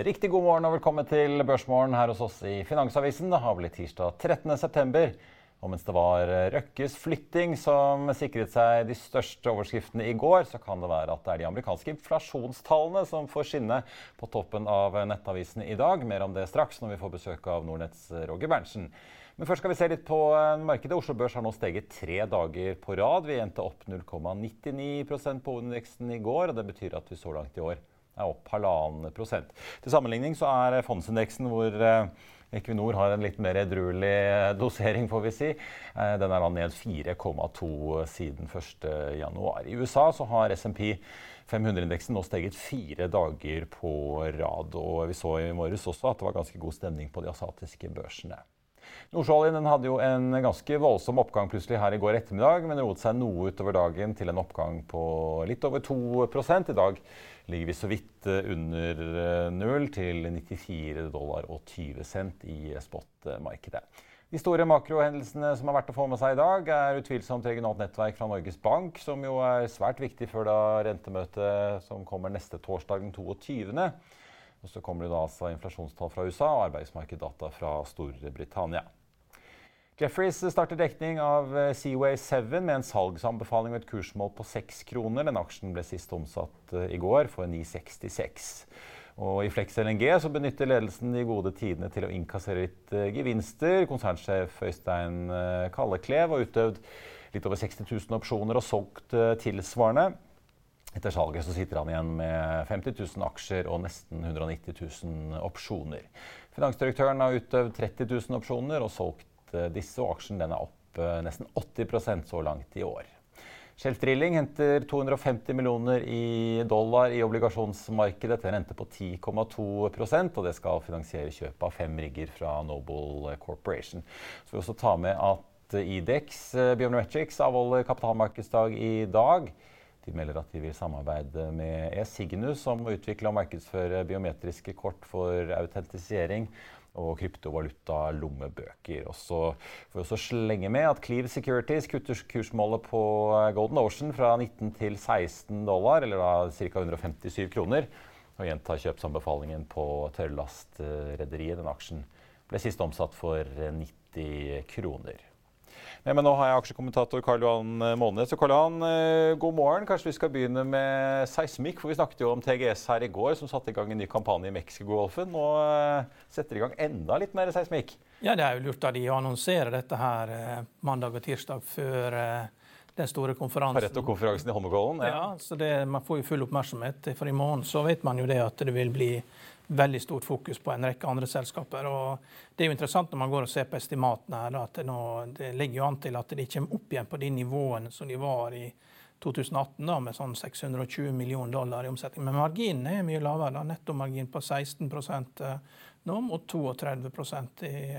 Riktig god morgen og velkommen til Børsmorgen her hos oss i Finansavisen. Det har blitt tirsdag 13. september. Og mens det var Røkkes flytting som sikret seg de største overskriftene i går, så kan det være at det er de amerikanske inflasjonstallene som får skinne på toppen av nettavisene i dag. Mer om det straks når vi får besøk av Nordnetts Roger Berntsen. Men først skal vi se litt på markedet. Oslo Børs har nå steget tre dager på rad. Vi endte opp 0,99% på hovedindeksen i går, og det betyr at vi så langt i år er opp halvannen prosent. Til sammenligning så er fondsindeksen hvor eh, Equinor har en litt mer edruelig dosering, får vi si. Eh, Den er da ned 4,2 siden 1.1. I USA så har SMP 500-indeksen nå steget fire dager på rad. Og vi så i morges også at det var ganske god stemning på de asiatiske børsene. Nordsjøoljen hadde jo en ganske voldsom oppgang plutselig her i går ettermiddag, men roet seg noe utover dagen til en oppgang på litt over 2% I dag ligger vi så vidt under null til 94 dollar og 20 cent i spot-markedet. De store makrohendelsene som har vært å få med seg i dag, er utvilsomt regionalt nettverk fra Norges Bank, som jo er svært viktig før da rentemøtet som kommer neste torsdag den 22. Og så kommer det da altså inflasjonstall fra USA og arbeidsmarkeddata fra Storbritannia. Jefferies starter dekning av Seaway 7 med en salgsanbefaling og et kursmål på 6 kroner. Den aksjen ble sist omsatt i går for 9,66. Og I Flex LNG så benytter ledelsen de gode tidene til å innkassere litt gevinster. Konsernsjef Øystein Kalleklev har utøvd litt over 60 000 opsjoner og solgt tilsvarende. Etter salget så sitter han igjen med 50 000 aksjer og nesten 190 000 opsjoner. Finansdirektøren har utøvd 30 000 opsjoner og solgt disse, og aksjen er opp nesten 80% så langt i år. Shelf Drilling henter 250 millioner i dollar i obligasjonsmarkedet til en rente på 10,2% og det skal finansiere kjøpet av fem rigger fra Noble Corporation. Så vi også ta med at Idex Biometrics avholder kapitalmarkedsdag i dag. De melder at de vil samarbeide med eSignus om å og markedsføre biometriske kort for autentisering og kryptovaluta-lommebøker. Og så får vi også slenge med at Cleave Securities kutter kursmålet på Golden Ocean fra 19 til 16 dollar, eller da ca. 157 kroner. Og gjentar kjøpsanbefalingen på tørrlastrederiet. Den aksjen ble sist omsatt for 90 kroner. Men nå har jeg aksjekommentator Karl Johan Månes. Så Karl Johan, god morgen. Kanskje vi skal begynne med seismikk. For vi snakket jo om TGS her i går, som satte i gang en ny kampanje i Mexicogolfen. Nå setter de i gang enda litt mer seismikk. Ja, det er jo lurt av de å annonsere dette her mandag og tirsdag før den store konferansen. Pareto-konferansen i Holmenkollen? Ja, ja så det, man får jo full oppmerksomhet. For i morgen så vet man jo det at det vil bli veldig stort fokus på en rekke andre selskaper. og Det er jo interessant når man går og ser på estimatene her, at det, nå, det ligger jo an til at de kommer opp igjen på de nivåene som de var i 2018, da, med sånn 620 millioner dollar i omsetning. Men marginen er mye lavere. da, Nettomargin på 16% nå mot 32 i,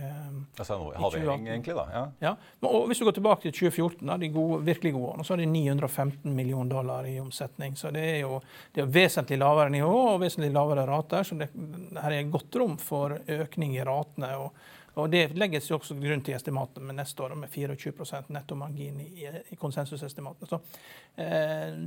altså, i halvering, egentlig, da. Ja. ja. Og hvis du går tilbake til 2014, da, de gode, virkelig gode årene, så er det 915 millioner dollar i omsetning. Så det er jo det er vesentlig lavere nivå og vesentlig lavere rater. Så det, her er godt rom for økning i ratene. og og Det legges jo også grunn til estimatene med neste år, med 24% nettomargin i, i konsensusestimatene. Så eh,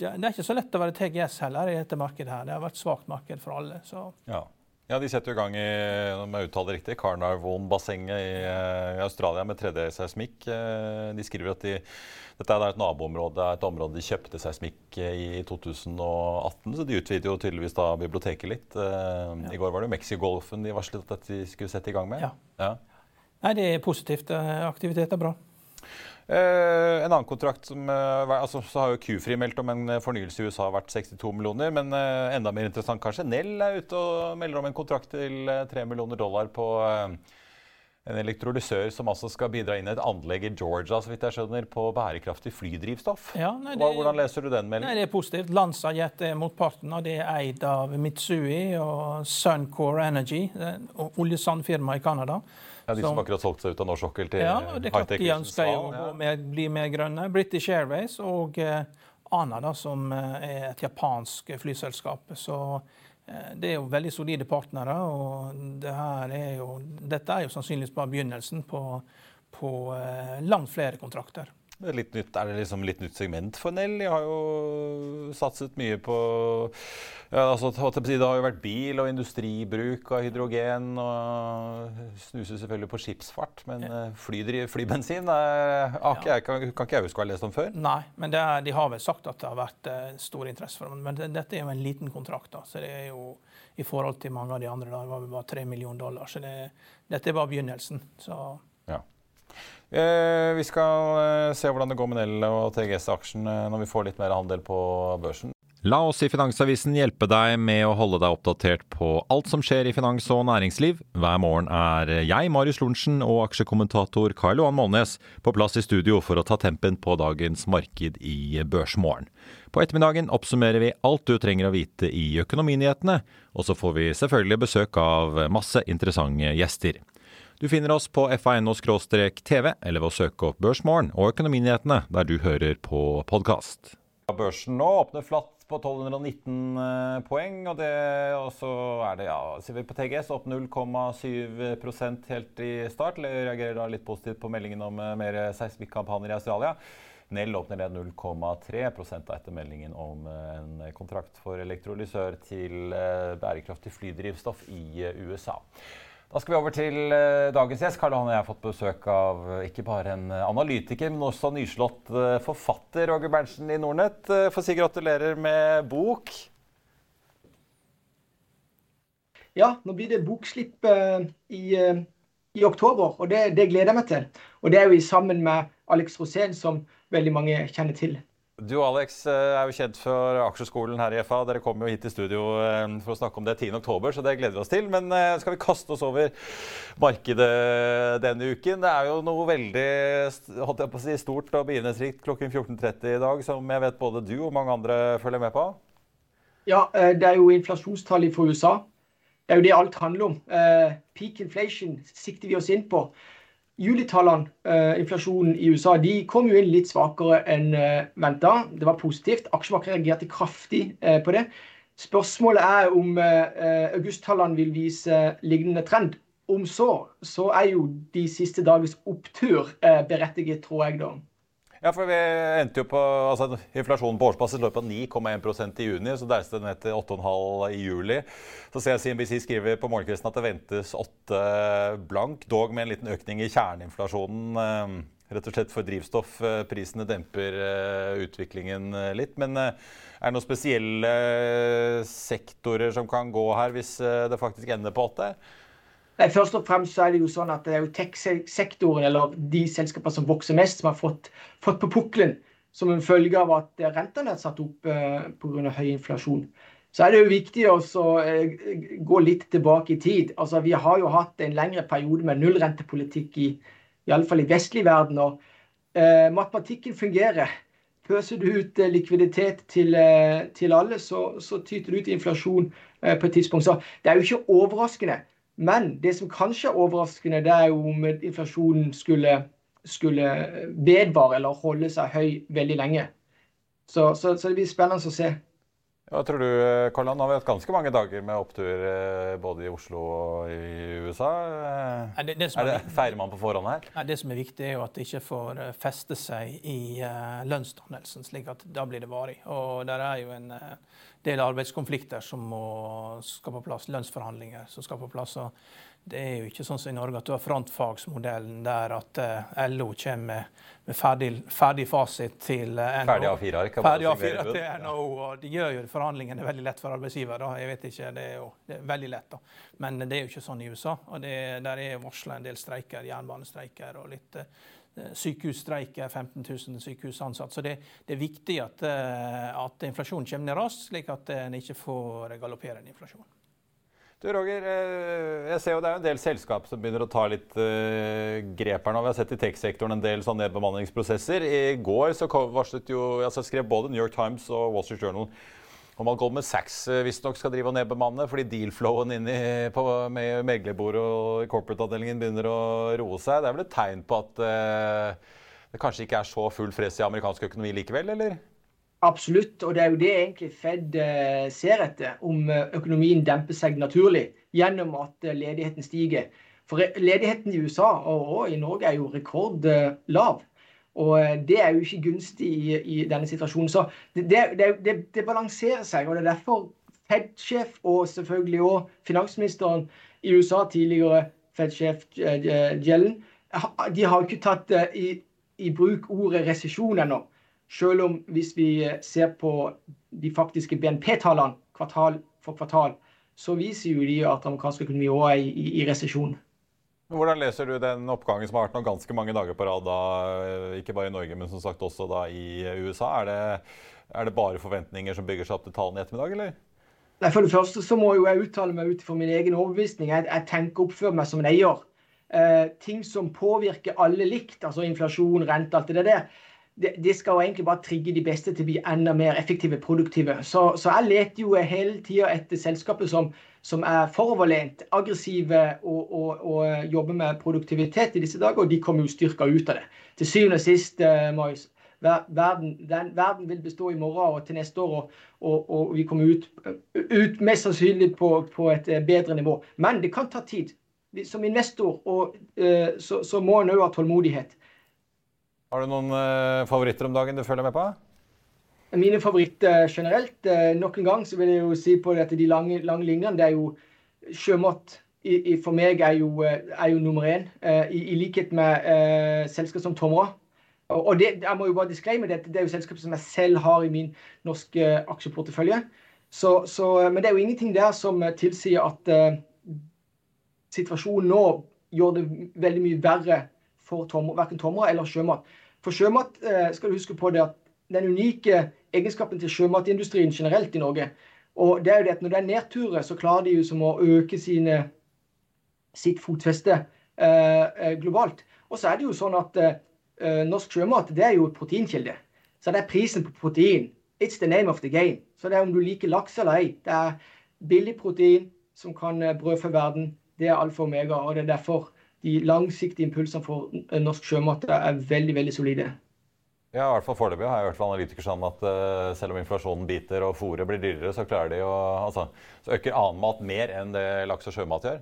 det, er ikke så lett å være TGS heller i dette markedet. her. Det har vært svakt marked for alle. Så. Ja. Ja, De setter i gang i om jeg uttaler riktig, Carnarvon-bassenget i, i, Australia med 3D-seismikk. De skriver at de, dette er et naboområde, et område de kjøpte seismikk i 2018. Så de utvider jo tydeligvis da biblioteket litt. Ja. I går var det Mexicogolfen de varslet at de skulle sette i gang med. Ja. ja. Nei, Det er positivt. Aktivitet er bra. Uh, en annen kontrakt som, uh, altså, Så har jo Q-Fri meldt om en fornyelse i USA verdt 62 millioner. Men uh, enda mer interessant kanskje, Nell er ute og melder om en kontrakt til 3 eh, millioner dollar på eh, en elektrolysør som altså skal bidra inn i et anlegg i Georgia så vidt jeg skjønner, på bærekraftig flydrivstoff. Ja, nei, det, Hvordan leser du den meldingen? Det er positivt. Lanzajet er motparten, og det er eid av Mitsui og Suncore Energy, oljesandfirma i Canada. Ja, De som, som akkurat solgte seg ut av norsk sokkel til ja, det er De ønsker jo å ja. bli mer grønne. British Airways og uh, ANA, da, som uh, er et japansk flyselskap. Så det er jo veldig solide partnere. og det er jo, Dette er jo sannsynligvis bare begynnelsen på, på langt flere kontrakter. Er, nytt, er, det liksom litt nytt segment for Nell? De har jo satset mye på ja, altså, Det har jo vært bil og industribruk av hydrogen. og Snuser selvfølgelig på skipsfart, men ja. Eh, flybensin er, ja. jeg, kan, kan, ikke jeg huske å ha lest om før. Nei, men er, de har vel sagt at det har vært uh, stor interesse for dem. Men det, dette er jo en liten kontrakt. da, så det er jo i forhold til mange av de andre. Da, det var bare 3 millioner dollar. Så det, dette er bare begynnelsen. så... Eh, vi skal eh, se hvordan det går med Nell og TGS-aksjen når vi får litt mer handel på børsen. La oss i Finansavisen hjelpe deg med å holde deg oppdatert på alt som skjer i finans og næringsliv. Hver morgen er jeg, Marius Lorentzen, og aksjekommentator Karl Johan Målnes på plass i studio for å ta tempen på dagens marked i Børsmorgen. På ettermiddagen oppsummerer vi alt du trenger å vite i økonominyhetene, og så får vi selvfølgelig besøk av masse interessante gjester. Du finner oss på fa.no-tv, eller ved å søke opp Børsmorgen og Økonominyhetene der du hører på podkast. Børsen nå åpner flatt på 1219 eh, poeng, og det også er det, ja, ser vi på TGS opp 0,7% helt i start. Reagerer da litt positivt på meldingen om eh, mer seismikkampanjer i Australia. Nell åpner ned 0,3% etter meldingen om eh, en kontrakt for elektrolysør til bærekraftig flydrivstoff i USA. Da skal vi over til uh, dagens gjest. Karl Johan og jeg har fått besøk av uh, ikke bare en uh, analytiker, men også nyslått forfatter, Roger Berntsen i Nordnett. Får si gratulerer med bok. Ja, nå blir det bokslipp i, i, oktober, og det, det, gleder jeg meg til. Og det er jo sammen med Alex Rosén, som veldig mange kjenner til. Du Alex eh, er jo kjent for aksjeskolen her i FA. Dere kommer jo hit til studio eh, for å snakke om det 10.10, så det gleder vi oss til. Men eh, skal vi kaste oss over markedet denne uken? Det er jo noe veldig si, stort og begivenhetsrikt klokken 14.30 i dag, som jeg vet både du og mange andre følger med på? Ja, det er jo inflasjonstallet for USA. Det er jo det alt handler om. Peak inflation sikter vi oss inn på julitallene, uh, inflasjonen i USA, de kom jo inn litt svakere enn eh, venta. Det var positivt. Aksjemarkedet reagerte kraftig uh, på det. Spørsmålet er om uh, augusttallene vil vise lignende trend. Om så, så er jo de siste dagers opptur berettiget, tror jeg da. Ja, for vi endte jo på, altså Inflasjonen på årsbasis lå på 9,1% i juni, så deres det ned til 8,5 i juli. Så ser jeg CNBC skriver på morgenkvisten at det ventes 8 blank, dog med en liten økning i kjerneinflasjonen. Eh, rett og slett for drivstoffprisene demper eh, utviklingen eh, litt. Men er det noen spesielle sektorer som kan gå her hvis det faktisk ender på 8? Nei, Først og fremst så er det jo sånn at det er jo tech-sektoren, eller de selskapene som vokser mest, som har fått, fått på pukkelen som en følge av at rentene er satt opp eh, pga. høy inflasjon. Så er det jo viktig å eh, gå litt tilbake i tid. Altså, Vi har jo hatt en lengre periode med nullrentepolitikk i, i alle fall i vestlig verden. og eh, Matematikken fungerer. Pøser du ut eh, likviditet til, eh, til alle, så, så, tyter du ut inflasjon eh, på et tidspunkt. Så det er jo ikke overraskende men det som kanskje er overraskende, det er jo om inflasjonen skulle, skulle vedvare eller holde seg høy veldig lenge. Så, så, så det blir spennende å se. Hva tror du, Karl Nå har vi hatt ganske mange dager med opptur eh, både i Oslo og i USA. Nei, det, det er det, feirer man på forhånd her? Nei, det som er viktig, er jo at det ikke får eh, feste seg i uh, lønnsdannelsen, slik at da blir det varig. Og der er jo en uh, del arbeidskonflikter som må, skal på plass, lønnsforhandlinger som skal på plass. Og det er jo ikke sånn som i Norge at du har frontfagsmodellen der at uh, LO kommer med, med ferdig, ferdig, fasit til uh, NHO. Ferdig A4-ark? Ferdig A4 til NHO. og De gjør jo forhandlingene veldig lett for arbeidsgiver. Da. Jeg vet ikke, det er jo det er veldig lett. da. Men det er jo ikke sånn i USA. og det, Der er varsla en del streiker, jernbanestreiker og litt uh, sykehusstreiker, 15 000 sykehusansatte. Så det, det, er viktig at, at inflasjonen kommer ned raskt, slik at en ikke får galopperende inflasjon. Du Roger, eh, jeg ser jo det er en del selskap som begynner å ta litt uh, grep her nå. Vi har sett i tech-sektoren en del sånne nedbemanningsprosesser. I går så varslet jo, altså skrev både New York Times og Wall Street Journal om at Goldman Sachs uh, visstnok skal drive og nedbemanne fordi deal-flowen inn på, med meglerbordet og corporate-avdelingen begynner å roe seg. Det er vel et tegn på at uh, det kanskje ikke er så full fres i amerikansk økonomi likevel, eller? Absolutt, og det er jo det egentlig Fed eh, ser etter, om eh, økonomien demper seg naturlig gjennom at eh, ledigheten stiger. For ledigheten i USA og i Norge er jo rekordlav. Og det er jo ikke gunstig i, i denne situasjonen. Så det, det, det, det, balanserer seg. og Det er derfor Fed-sjef og selvfølgelig òg finansministeren i USA, tidligere Fed-sjef Jellen, de har jo ikke tatt i, i bruk ordet resesjon ennå. Selv om hvis vi eh, ser på de faktiske BNP-tallene kvartal for kvartal, så viser jo de at amerikansk økonomi òg er i, i, i resesjon. Hvordan leser du den oppgangen som har vært nå ganske mange dager på rad, da, eh, ikke bare i Norge, men som sagt også da i USA? Er det, er det bare forventninger som bygger seg opp til tallene i ettermiddag, eller? Nei, For det første så må jo jeg uttale meg ut fra min egen overbevisning. Jeg, jeg tenker og oppfører meg som en eier. Eh, ting som påvirker alle likt, altså inflasjon, rente, alt det der, det, skal jo egentlig bare trigge de beste til å bli enda mer effektive, produktive. Så, så jeg leter jo hele tida etter selskaper som, som er foroverlent, aggressive og, og, og, jobber med produktivitet i disse dager, og de kommer jo styrka ut av det. Til syvende og sist, uh, Marius, verden, den, verden, vil bestå i morgen og til neste år, og, og vi kommer ut, ut mest sannsynlig på, på, et eh, bedre nivå. Men det kan ta tid. Som investor og, uh, så, så må en òg ha tålmodighet. Har du noen uh, favoritter om dagen du følger med på? Mine favoritter generelt. Uh, nok en gang så vil jeg jo si på dette, de lange, lange linjene. Det er jo sjømat. I, for meg er jo, eh, er jo nummer én. Uh, i, i, likhet med uh, selskap som Tomra. Og, det, jeg må jo bare disclaime det, det er jo selskap som jeg selv har i min norske aksjeportefølje. Så, så, men det er jo ingenting der som tilsier at situasjonen nå gjør det veldig mye verre for tom, verken Tomra eller sjømat. For sjømat eh, skal du huske på det at den unike egenskapen til sjømatindustrien generelt i Norge, og det er jo det at når det er nedturer, så klarer de jo som å øke sine, sitt fotfeste eh, eh, globalt. Og så er det jo sånn at norsk sjømat det er jo proteinkilde. Så det er prisen på protein. It's the name of the game. Så det er om du liker laks eller ei. Det er billig protein som kan brødfø verden. Det er alfa og omega, og det er derfor de langsiktige impulsene for norsk sjømat er veldig veldig solide. Ja, i hvert fall Foreløpig har jeg hørt fra analytikere sånn at uh, selv om inflasjonen biter og fôret blir dyrere, så klarer de å, altså, så øker annen mat mer enn det laks og sjømat gjør.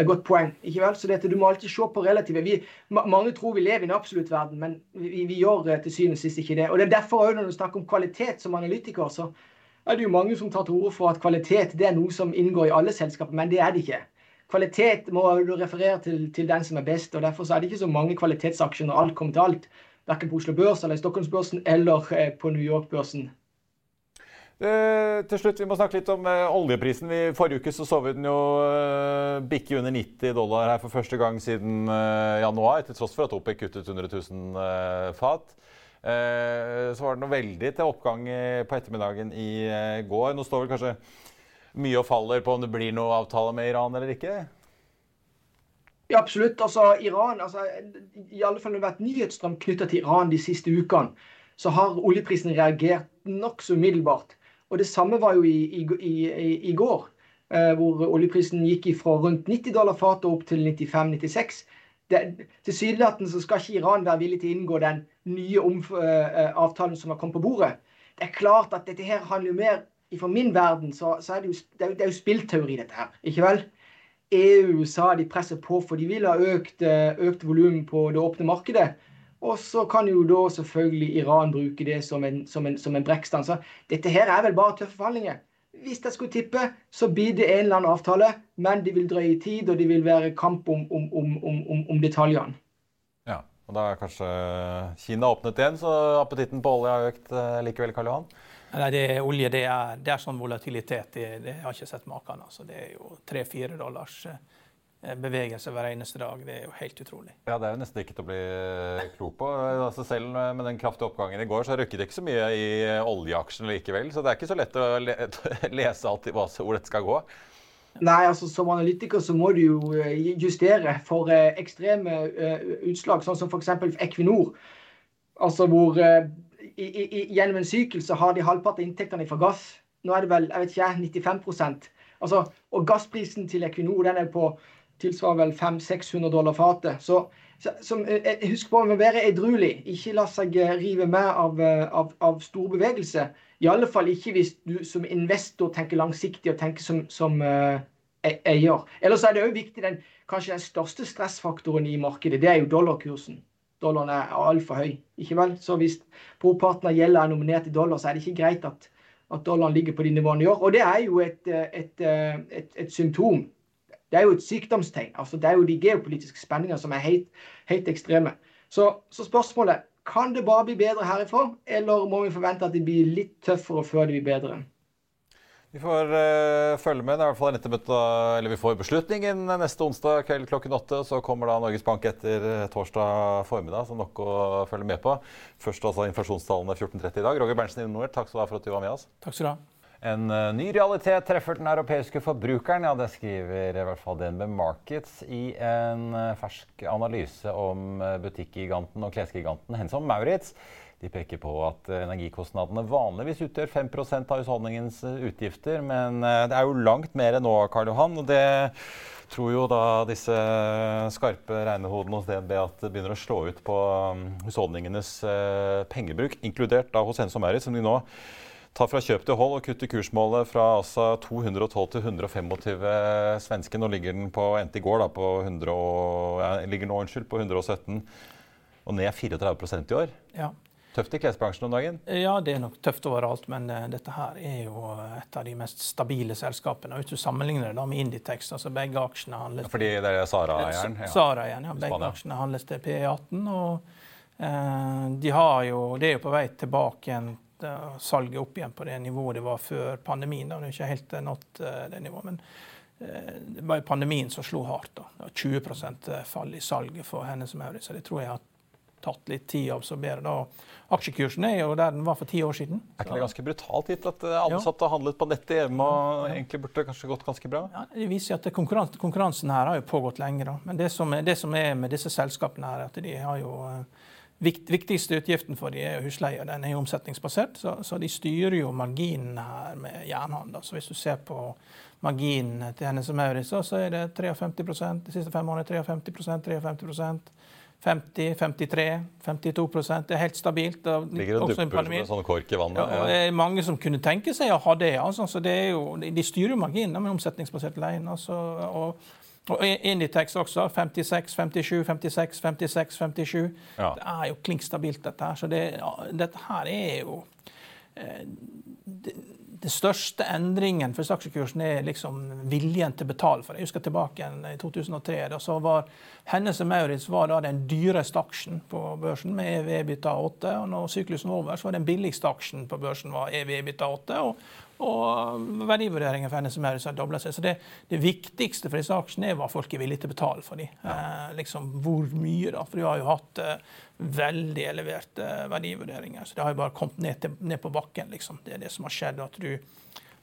Et godt poeng. ikke vel? Så dette, Du må alltid se på relativet. Vi, mange tror vi lever i en absolutt verden, men vi, vi gjør til syvende og sist ikke det. Og det er derfor også Når du snakker om kvalitet som analytiker, så er det jo mange som tar til orde for at kvalitet det er noe som inngår i alle selskaper, men det er det ikke kvalitet må du referere til, til, den som er best. og Derfor er det ikke så mange kvalitetsaksjer når alt kommer til alt. Verken på Oslo Børs eller i Stockholmsbørsen eller eh, på New York-børsen. Eh, til slutt, Vi må snakke litt om eh, oljeprisen. I forrige uke så, så vi den jo eh, bikke under 90 dollar her for første gang siden januar, til tross for at OPEC kuttet 100 000 eh, fat. Så var det noe veldig til oppgang på ettermiddagen i går. Nå står vel kanskje mye og faller på om det blir noe avtale med Iran eller ikke? Ja, absolutt. Altså, Iran, altså, I alle fall når det har vært nyhetsstrøm knytta til Iran de siste ukene, så har oljeprisen reagert nokså umiddelbart. Og Det samme var jo i, i, i, i går, eh, hvor oljeprisen gikk fra rundt 90 dollar fatet opp til 95-96. Tilsynelatende skal ikke Iran være villig til å inngå den nye om, eh, avtalen som har kommet på bordet. Det er klart at dette her handler jo mer for min verden så, så er det, jo, det, er, det er jo spillteori, dette her. Ikke vel? EU og USA de presser på, for de vil ha økt, eh, økt volum på det åpne markedet. Og så kan jo da selvfølgelig Iran bruke det som en, som en, som en brekkstang. Så dette her er vel bare tøffe forhandlinger. Hvis jeg skulle tippe, så blir det en eller annen avtale, men de vil drøye tid, og det vil være kamp om, om, om, om detaljene. Ja, og da er kanskje Kina åpnet igjen, så appetitten på olje har økt eh, likevel, Karl Johan? Nei, det er olje det er, det er sånn volatilitet. Det, det har jeg ikke sett maken. Altså, det er jo tre-fire dollars eh, bevegelse hver eneste dag. Det er jo helt utrolig. Ja, Det er jo nesten ikke til å bli klok på. Altså selv med den kraftige oppgangen i går, så røkket det ikke så mye i oljeaksjene likevel. Så det er ikke så lett å lese alltid hvor dette skal gå. Nei, altså som analytiker så må du jo justere for ekstreme utslag, sånn som f.eks. Equinor. Altså hvor i, i, gjennom en sykkel så har de halvparten av inntektene fra gass. Nå er det vel jeg vet ikke, 95% altså, Og gassprisen til Equinor den er på tilsvarer vel 500-600 dollar fatet. Så, så, så, eh, husk på å være edruelig. Ikke la seg eh, rive med av, eh, av, av stor bevegelse. I alle fall ikke hvis du som investor tenker langsiktig og tenker som, som uh, eier. Ellers er det òg viktig den, kanskje den største stressfaktoren i markedet. Det er jo dollarkursen dollaren er altfor høy. Ikke vel? Så hvis brorparten av gjelda er nominert i dollar, så er det ikke greit at, at dollaren ligger på de nivåene i år. Og det er jo et, et, et, et symptom. Det er jo et sykdomstegn. altså Det er jo de geopolitiske spenningene som er helt, helt ekstreme. Så, så, spørsmålet kan det bare bli bedre herifra, eller må vi forvente at det blir litt tøffere før det blir bedre? Vi får uh, følge med. i hvert fall eller Vi får beslutningen neste onsdag kveld klokken åtte. Så kommer da Norges Bank etter eh, torsdag formiddag, så nok å følge med på. Først altså inflasjonstallene 14.30 i dag. Roger Berntsen i Nord, takk skal du ha for at du var med oss. Takk skal du ha. En uh, ny realitet treffer den europeiske forbrukeren. Ja, det skriver i hvert fall DNB Markets i en uh, fersk analyse om butikkgiganten og klesgiganten Hensom Maurits. De peker på at energikostnadene vanligvis utgjør 5% av husholdningens eh, utgifter. Men eh, det er jo langt mer nå, Karl Johan. og det tror jo da disse skarpe regnehodene hos DNB at det begynner å slå ut på mm, husholdningenes eh, pengebruk, inkludert da hos Hensom Mauritz, som de nå tar fra kjøp til hold og kutter kursmålet fra altså 212 til 125 svenske. Nå ligger den på endte i går da, på 100 og, ja, ligger nå, unnskyld, på 117 og ned 34% i år. Ja. Tøft i klesbransjen om dagen? Ja, det er nok tøft overalt. Men uh, dette her er jo et av de mest stabile selskapene. Hvis du sammenligner det da med Inditex, altså begge aksjene handles ja, Fordi det er Sara-eieren? Ja. Sara-eieren, ja. Begge aksjene handles til P18. Og eh, de har jo Det er jo på vei tilbake igjen uh, salget opp igjen på det nivået det var før pandemien. Da. Det er ikke helt nådd det nivået. men det var jo pandemien som slo hardt. da. Det var 20% fall i salget for henne som Maurits. Så det tror jeg har tatt litt tid å absorbere. da. Aksjekursen er jo der den var for ti år siden. Er ikke det ganske brutalt gitt at ansatte har handlet på nettet hjemme og egentlig burde kanskje gått ganske bra? Ja, det viser at konkurransen, konkurransen her har jo pågått lenge. Da. Men det som, er, det som, er, med disse selskapene, her, at de har jo uh, vikt, Viktigste utgiften for de er husleie. Den er jo omsetningsbasert, så, så, de styrer jo marginen her med jernhånd. Så hvis du ser på marginen til henne som Maurits, så er det 53% de siste fem årene 53% 53 50, 53, 52 Det er helt stabilt. Ligger og dupper som en sånn kork i vannet. Ja, det er mange som kunne tenke seg å ha det. Altså, så det jo, de styrer jo marginene med omsetningsbasert leie. Altså, og, og Inditex også. 56, 57, 56, 56, 57. Ja. Det er jo klink stabilt, dette her. Så det, dette her er jo eh, det, det største endringen for aksjekursen er liksom viljen til å betale for det. Jeg husker tilbake i 2003. Da så var Hennes Maurits var da den dyreste aksjen på børsen med EV-EBITDA 8. og når syklusen var over, så var den billigste aksjen på børsen var EV-EBITDA 8. Og, og verdivurderingen for NSM Maurits har dobla seg. Så det, det, viktigste for disse aksjene er hva folk er villige til å betale for dem. Ja. Eh, liksom, hvor mye, da? For du har jo hatt eh, veldig eleverte verdivurderinger. Så det har jo bare kommet ned, til, ned, på bakken. Liksom. Det er det som har skjedd. At du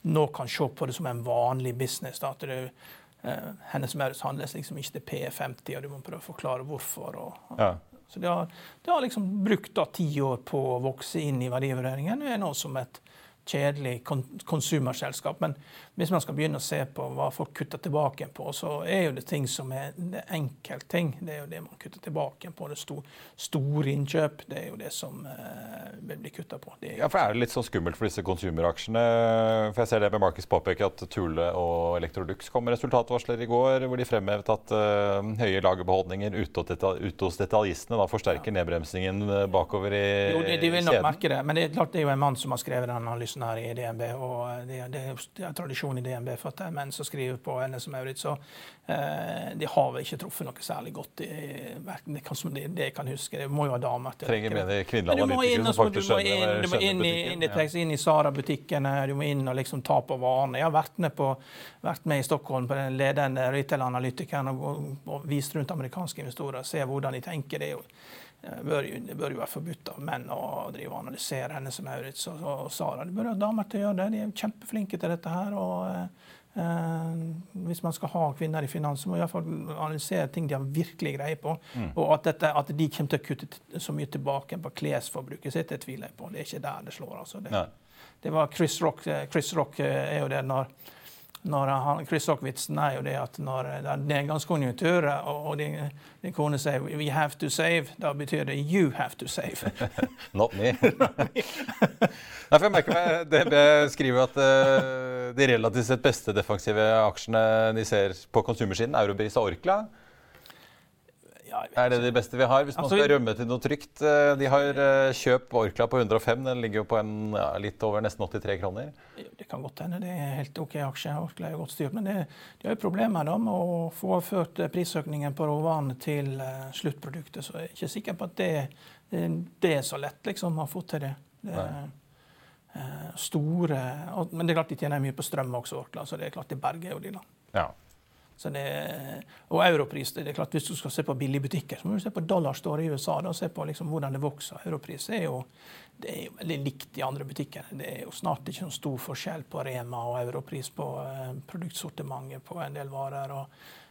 nå kan se på det som en vanlig business. Da, at du, eh, Hennes Maurits handles liksom ikke til P50, og du må prøve å forklare hvorfor. Og, ja. Så det har, de har, liksom brukt da ti år på å vokse inn i verdivurderingen. Det er nå som et kjedelig konsumerselskap. Men hvis man skal begynne å se på hva folk kutter tilbake på, så er jo det ting som er det enkeltting. Det er jo det man kutter tilbake på. Det store, stor innkjøp, det er jo det som eh, bli kutta på. ja, for Er det litt sånn skummelt for disse konsumeraksjene? For jeg ser det med Markus påpeker at Tule og Electrolux kom med resultatvarsler i går, hvor de fremhevet at eh, høye lagerbeholdninger ute hos detaljistene da forsterker ja. nedbremsingen eh, bakover i jo, de, de vil nok merke det, men det er klart det er jo en mann som har skrevet den analysen her i DNB. og Det, det, er tradisjon i DNB for at det er menn som skriver på NS og Maurits. Så eh, de har vel ikke truffet noe særlig godt i det, det, det kan huske. Det må jo ha damer til Trenger mer kvinnelige analytikere som faktisk skjønner, du må inn, i, inn, inn, i Sara-butikkene, du må inn og liksom ta på varene. Jeg har vært med, på, vært med i Stockholm på den ledende retail-analytikeren og, og, og vist rundt amerikanske investorer og se hvordan de tenker. det er jo bør, jo, det bør jo være forbudt av menn å drive og analysere henne som Maurits og, og Sara. Det bør ha damer til å gjøre det. De er kjempeflinke til dette her. og eh, Hvis man skal ha kvinner i finans, så må man iallfall analysere ting de har virkelig greie på. Mm. Og at, dette, at, de kommer til å kutte så mye tilbake på klesforbruket sitt, det tviler jeg på. Det er ikke der det slår. altså. Det, det var Chris Rock, Chris Rock eh, er jo det når når han, Chris Rock-vitsen er jo det at når det er nedgangskonjunktur, og din, din kone sier 'we have to save', da betyr det 'you have to save'. Not me. Nei, for jeg merker meg, DNB skriver at uh, de relativt sett beste defensive aksjene de ser på konsumersiden, Eurobris og Orkla, ja, er det de beste vi har? Hvis man skal rømme til noe trygt. Eh, de har eh, kjøp Orkla på 105. Den ligger jo på en, ja, litt over nesten 83 kroner. Det kan godt hende. Det er helt OK aksje. Orkla er godt styrt. Men det, de har jo problemer da, med å få ført eh, prisøkningen på råvarene til sluttproduktet. Så jeg er ikke sikker på at det, det er så lett liksom, å få til det. det store, Men det er klart de tjener mye på strøm også, Orkla. Så det er klart de berger jo de, da. Ja. Det, og europris det er klart Hvis du skal se på billigbutikker, så må du se på dollarstore i USA da, se på liksom hvordan det vokser. Europris er jo, det er jo veldig likt i andre butikker. Det er jo snart ikke noen stor forskjell på Rema og europris på eh, produktsortimentet på en del varer. og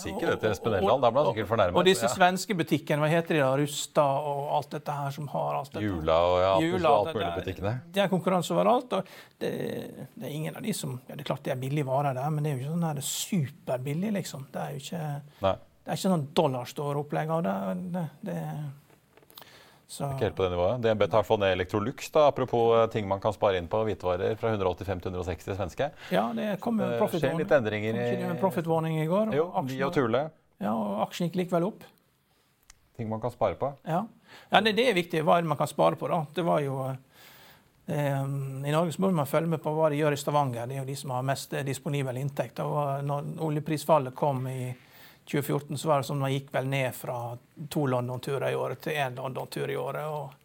Sikkert til Espen Elland, da ble han sikkert fornærmet. Og disse svenske butikkene, hva heter de da? Rusta og alt dette her som har alt dette. Jula og ja, Jula, alt mulig butikkene. Det er konkurranse overalt. og det, det, er ingen av de som ja, Det er klart det er billige varer der, men det er jo ikke sånn her superbillig, liksom. Det er jo ikke, Nei. det er ikke sånn dollarstore-opplegg av det. det, det så. Ikke helt på det nivået. DNB tar for ned Electrolux, da, apropos eh, ting man kan spare inn på hvitevarer, fra 185 til 160 svenske. Ja, det kom jo profit skjer litt endringer i Kom profit warning i går. Jo, aksjen, og Tule. Ja, og aksjen gikk likevel opp. Ting man kan spare på. Ja, ja det, det, er viktig hva man kan spare på. da. Det var jo... Det, eh, I Norge så må man følge med på hva de gjør i Stavanger. Det er jo de som har mest disponibel inntekt. Og når oljeprisfallet kom i 2014 så var det som man gikk vel ned fra to London-turer i året til én London-tur i året. og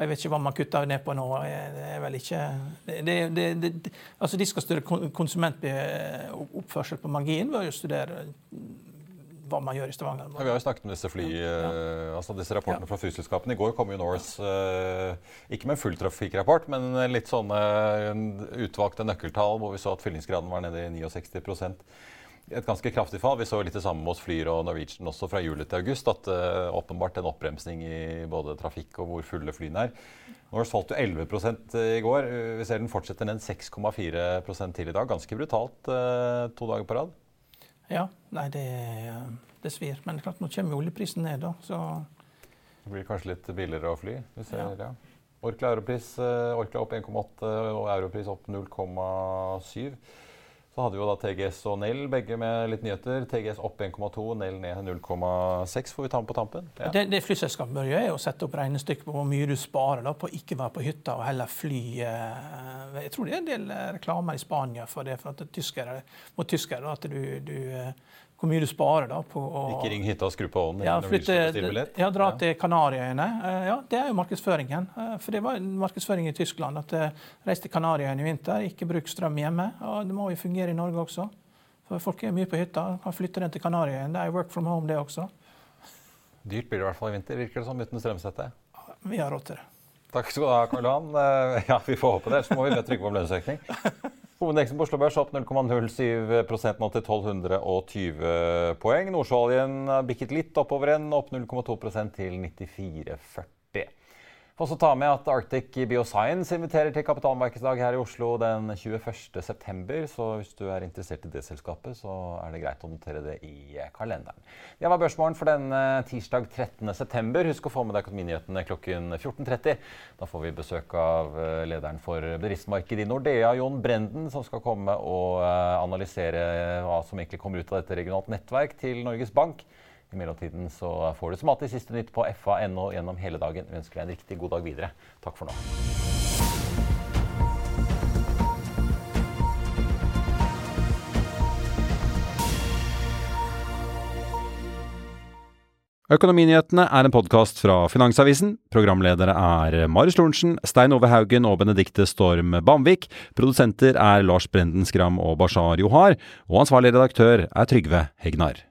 jeg vet ikke hva man kutter ned på nå. Det er vel ikke det, det, det, altså De skal studere konsumentoppførsel på margin ved å studere hva man gjør i Stavanger. Ja, vi har jo snakket om disse fly, ja. uh, altså disse rapportene ja. fra flyselskapene. I går kom jo Norse uh, ikke med full trafikkrapport, men litt sånne utvalgte nøkkeltall hvor vi så at fyllingsgraden var nede i 69 et ganske kraftig fall. Vi så litt det samme hos Flyr og Norwegian også fra juli til august. At uh, åpenbart en oppbremsing i både trafikk og hvor fulle flyene er. Norse falt jo 11 i går. Vi ser den fortsetter ned 6,4 til i dag. Ganske brutalt uh, to dager på rad. Ja, nei, det, det svir. Men klart, nå kommer oljeprisen ned, da. Så det blir kanskje litt billigere å fly? Vi ser, ja. ja. Orkla Europris uh, Orkla opp 1,8 og Europris opp 0,7. Så hadde vi jo da TGS og Nell, begge med litt nyheter. TGS opp 1,2, Nell ned 0,6. Får vi ta med på tampen? Ja. Det, det flyselskapet bør gjøre, er å sette opp regnestykket på hvor mye du sparer da, på å ikke være på hytta og heller fly. Eh, jeg tror det er en del reklamer i Spania for det, for at tyskere, mot tyskere at du, du eh, hvor mye du sparer da på å Ikke ring hytta og skru på ovnen? Ja, flytte, ja, dra til Kanariøyene. Eh, ja, det er jo markedsføringen. Eh, for det var markedsføring i Tyskland. At eh, reis til Kanariøyene i vinter, ikke bruk strøm hjemme. Og det må jo fungere i Norge også. For folk er mye på hytta. Kan flytte den til Kanariøyene. Det er work from home, det også. Dyrt blir det i hvert fall i vinter, virker det som, uten strømsette. Vi har råd til det. Takk skal du ha, Karl Johan. Ja, vi får håpe det, så må vi trykke på lønnsøkning. Hovedindeksen på Oslo Børs opp 0,07 nå til 1220 poeng. Nordsjøoljen bikket litt oppover igjen, opp 0,2% til 94,40. Får også ta med at Arctic Bioscience inviterer til kapitalmarkedsdag her i Oslo den 21.9. Så hvis du er interessert i det selskapet, så er det greit å notere det i kalenderen. Det var børsmålen for den tirsdag 13.9. Husk å få med deg økonominyhetene klokken 14.30. Da får vi besøk av eh, lederen for bedriftsmarkedet i Nordea, Jon Brenden, som skal komme og eh, analysere hva som egentlig kommer ut av dette regionalt nettverk til Norges Bank. I mellomtiden så får du som alltid siste nytt på fa.no gjennom hele dagen. Vi ønsker deg en riktig god dag videre. Takk for nå. Økonominyhetene er en podkast fra Finansavisen. Programledere er Marius Lorentzen, Stein Ove Haugen og Benedikte Storm Bamvik. Produsenter er Lars Brenden Skram og Bashar Johar. Og ansvarlig redaktør er Trygve Hegnar.